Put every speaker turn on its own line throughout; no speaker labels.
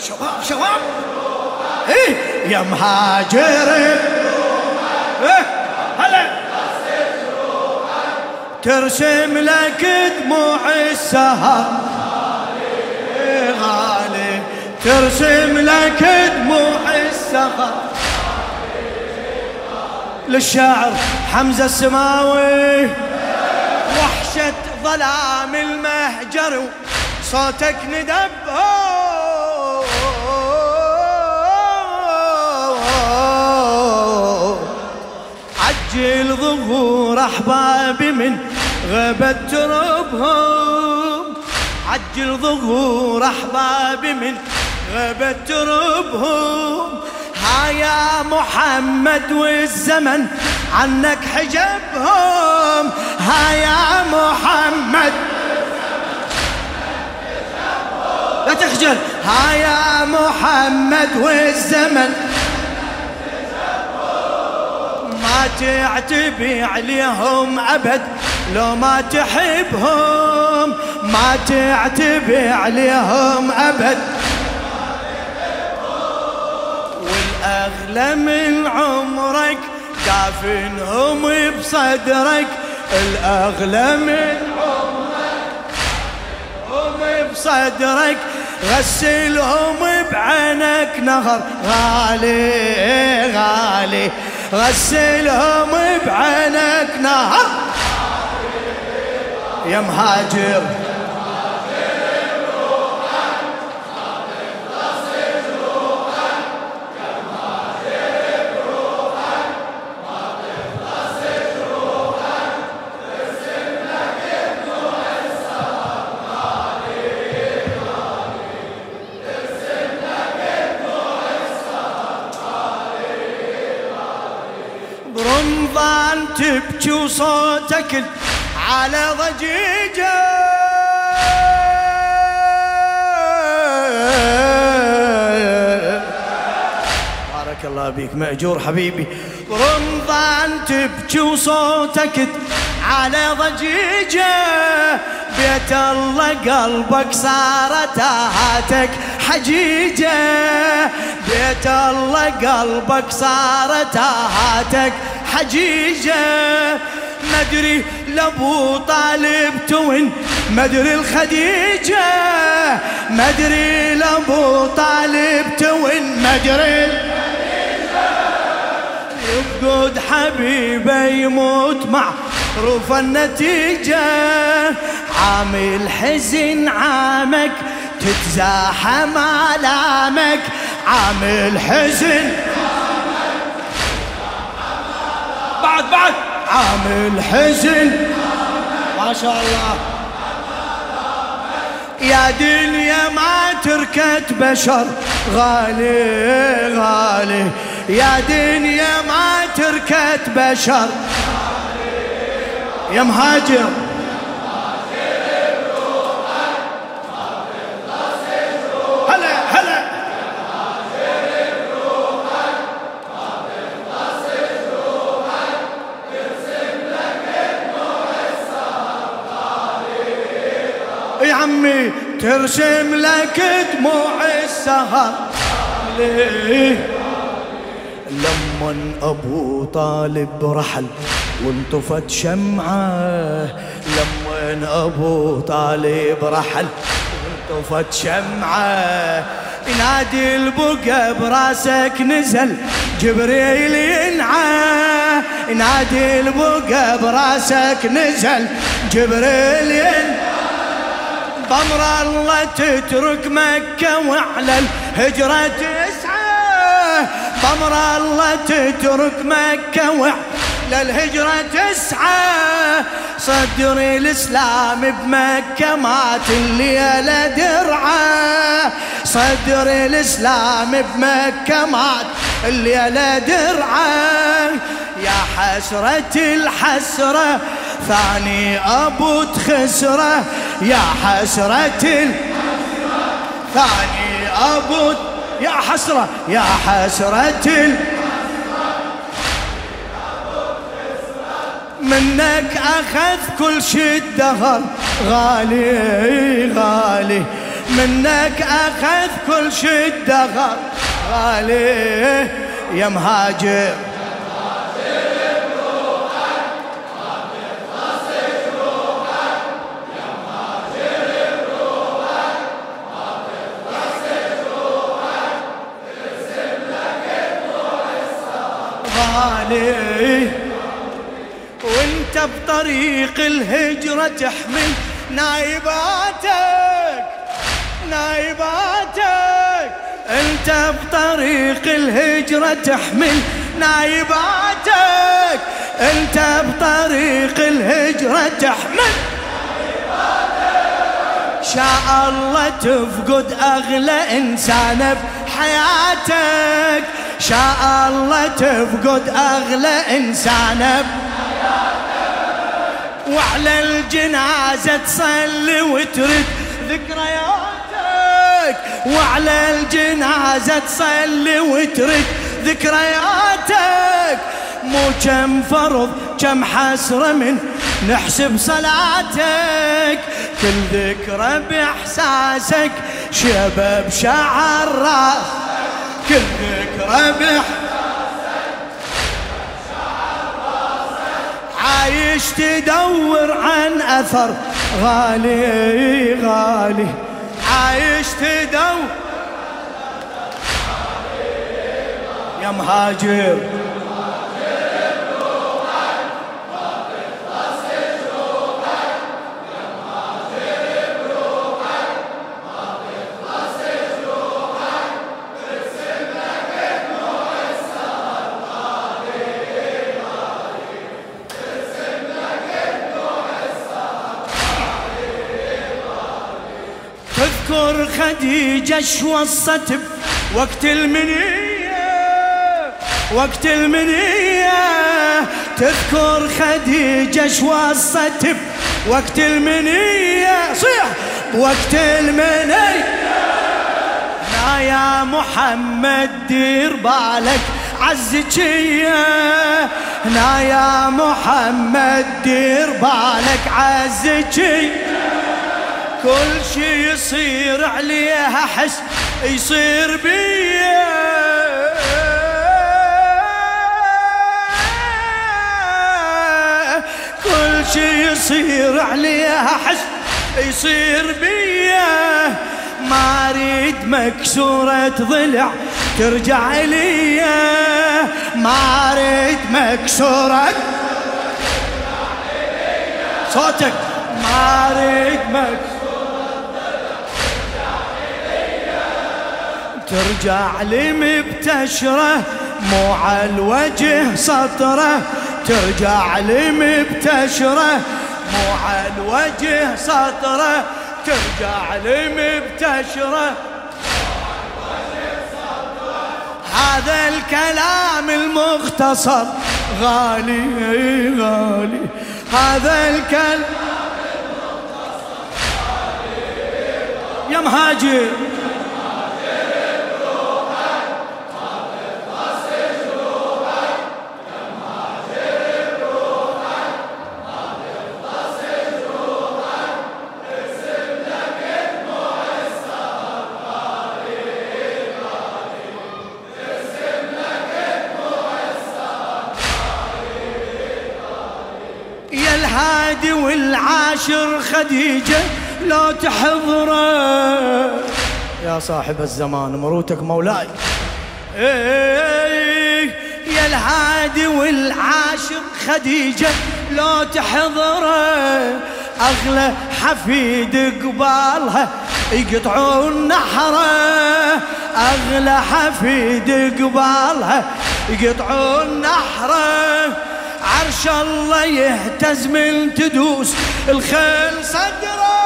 شباب شباب. إيه يا مهاجر. إيه هلا. ترسم لك دموع السهر. إيه غالي. ترسم لك دموع السهر. للشاعر حمزة السماوي. وحشة ظلام المهجر. صوتك ندب. عجل ظهور أحبابي من غابت تربهم. عجل ظهور أحبابي من غابت تربهم. ها يا محمد والزمن عنك حجبهم. ها يا محمد. لا تخجل. ها يا محمد والزمن ما تعتبي عليهم أبد لو ما تحبهم ما تعتبي عليهم أبد. والأغلى من عمرك دافنهم بصدرك الأغلى من عمرك بصدرك غسلهم بعينك نهر. غالي غالي غسلهم بعينك نهر. يا مهاجر. برمضان تبكي وصوتك على ضجيجه بارك الله بيك مأجور حبيبي. رمضان تبكي وصوتك على ضجيجه بيت الله قلبك صارت هاتك حجيجة. بيت الله قلبك صارت آهاتك حجيجة. مدري لابو طالب تون مدري لخديجة. مدري لابو طالب تون مدري يفقد حبيبه يموت معروف النتيجة. عام الحزن عامك تتزاحم آلامك عامل حزن بعد بعد. عامل حزن ما شاء الله. يا دنيا ما تركت بشر. غالي غالي. يا دنيا ما تركت بشر. يا مهاجر. عمي ترسم لك دموع السهر. لمن أبو طالب رحل وانطفت شمعة لمن أبو طالب رحل وانطفت شمعة ينادي البقى براسك نزل جبريل ينعى. ينادي البقى براسك نزل جبريل ينعى. بمر الله تترك مكة وعلى الهجرة تسعى. بمر الله تترك مكة وعلى الهجرة تسعى. صدري الإسلام بمكة مات الليلة درعة صدري الإسلام بمكة مات الليلة درعة يا حسرة الحسرة ثاني أبو تخسره. يا حسرة ثاني أبو يا حسرة يا حسرة. منك أخذ كل شي الدهر. غالي غالي. منك أخذ كل شدة غالي. يا مهاجر. غالي وانت بطريق الهجرة تحمل نايباتك نايباتك. انت بطريق الهجرة تحمل نايباتك. انت بطريق الهجرة تحمل شاء الله تفقد أغلى إنسان بحياتك. شاء الله تفقد إنسان. بحياتك وعلى الجنازة تصلي وترد ذكرياتك. وعلى الجنازة تصلي وترد ذكرياتك. مو كم فرض كم حسرة من نحسب صلاتك. كل ذكرى بإحساسك شباب شعر راس. كل ذكرى عايش تدور عن أثر غالي غالي. عايش تدور. يا مهاجر. خديجة شو وصت وقت المنية وقت المنية. تذكر خديجة شو وصت وقت المنية. صيح. وقت المنية. يا محمد دير بالك عزكية هنا يا محمد دير بالك عزكية كل شي يصير عليها حس يصير بيا. كل شي يصير عليها حس يصير بيا. ما أريد مكسورة ضلع ترجع لي ما أريد مكسورة صوتك. ما أريد مكسورة ترجع لي مبتشرة مو على الوجه سطرة. ترجع لي مبتشرة مو على الوجه سطرة. ترجع لي مبتشرة هذا الكلام المختصر. غالي غالي. هذا الكلام يا مهاجر. والعاشر خديجة لو تحضره يا صاحب الزمان مروتك مولاي. إيه يا الهادي والعاشر خديجة لو تحضره أغلى حفيد قبالها يقطعون نحره أغلى حفيد قبالها يقطعون نحره عرش الله يهتز من تدوس. الخيل صدره.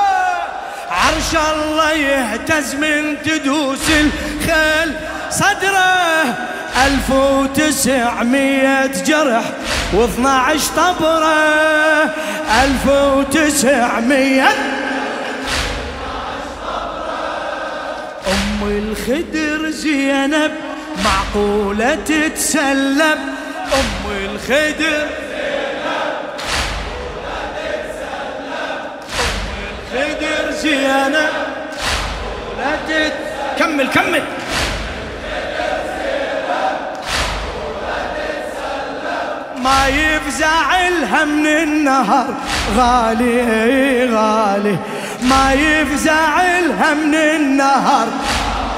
عرش الله يهتز من تدوس. الخيل صدره. ألف وتسعمية جرح واثنى عشر طبرة. ألف وتسعمية أم الخدر زينب معقولة تتسلم أم الخدر الخدر زينب كمل كمل. ما يفزع لها من النهر. غالي غالي. ما يفزع لها من النهر.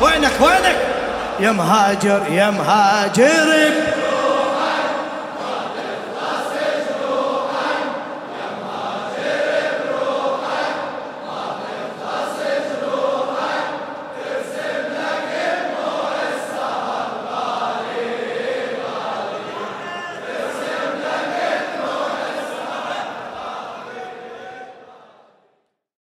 وينك وينك؟ يا مهاجر يا مهاجر.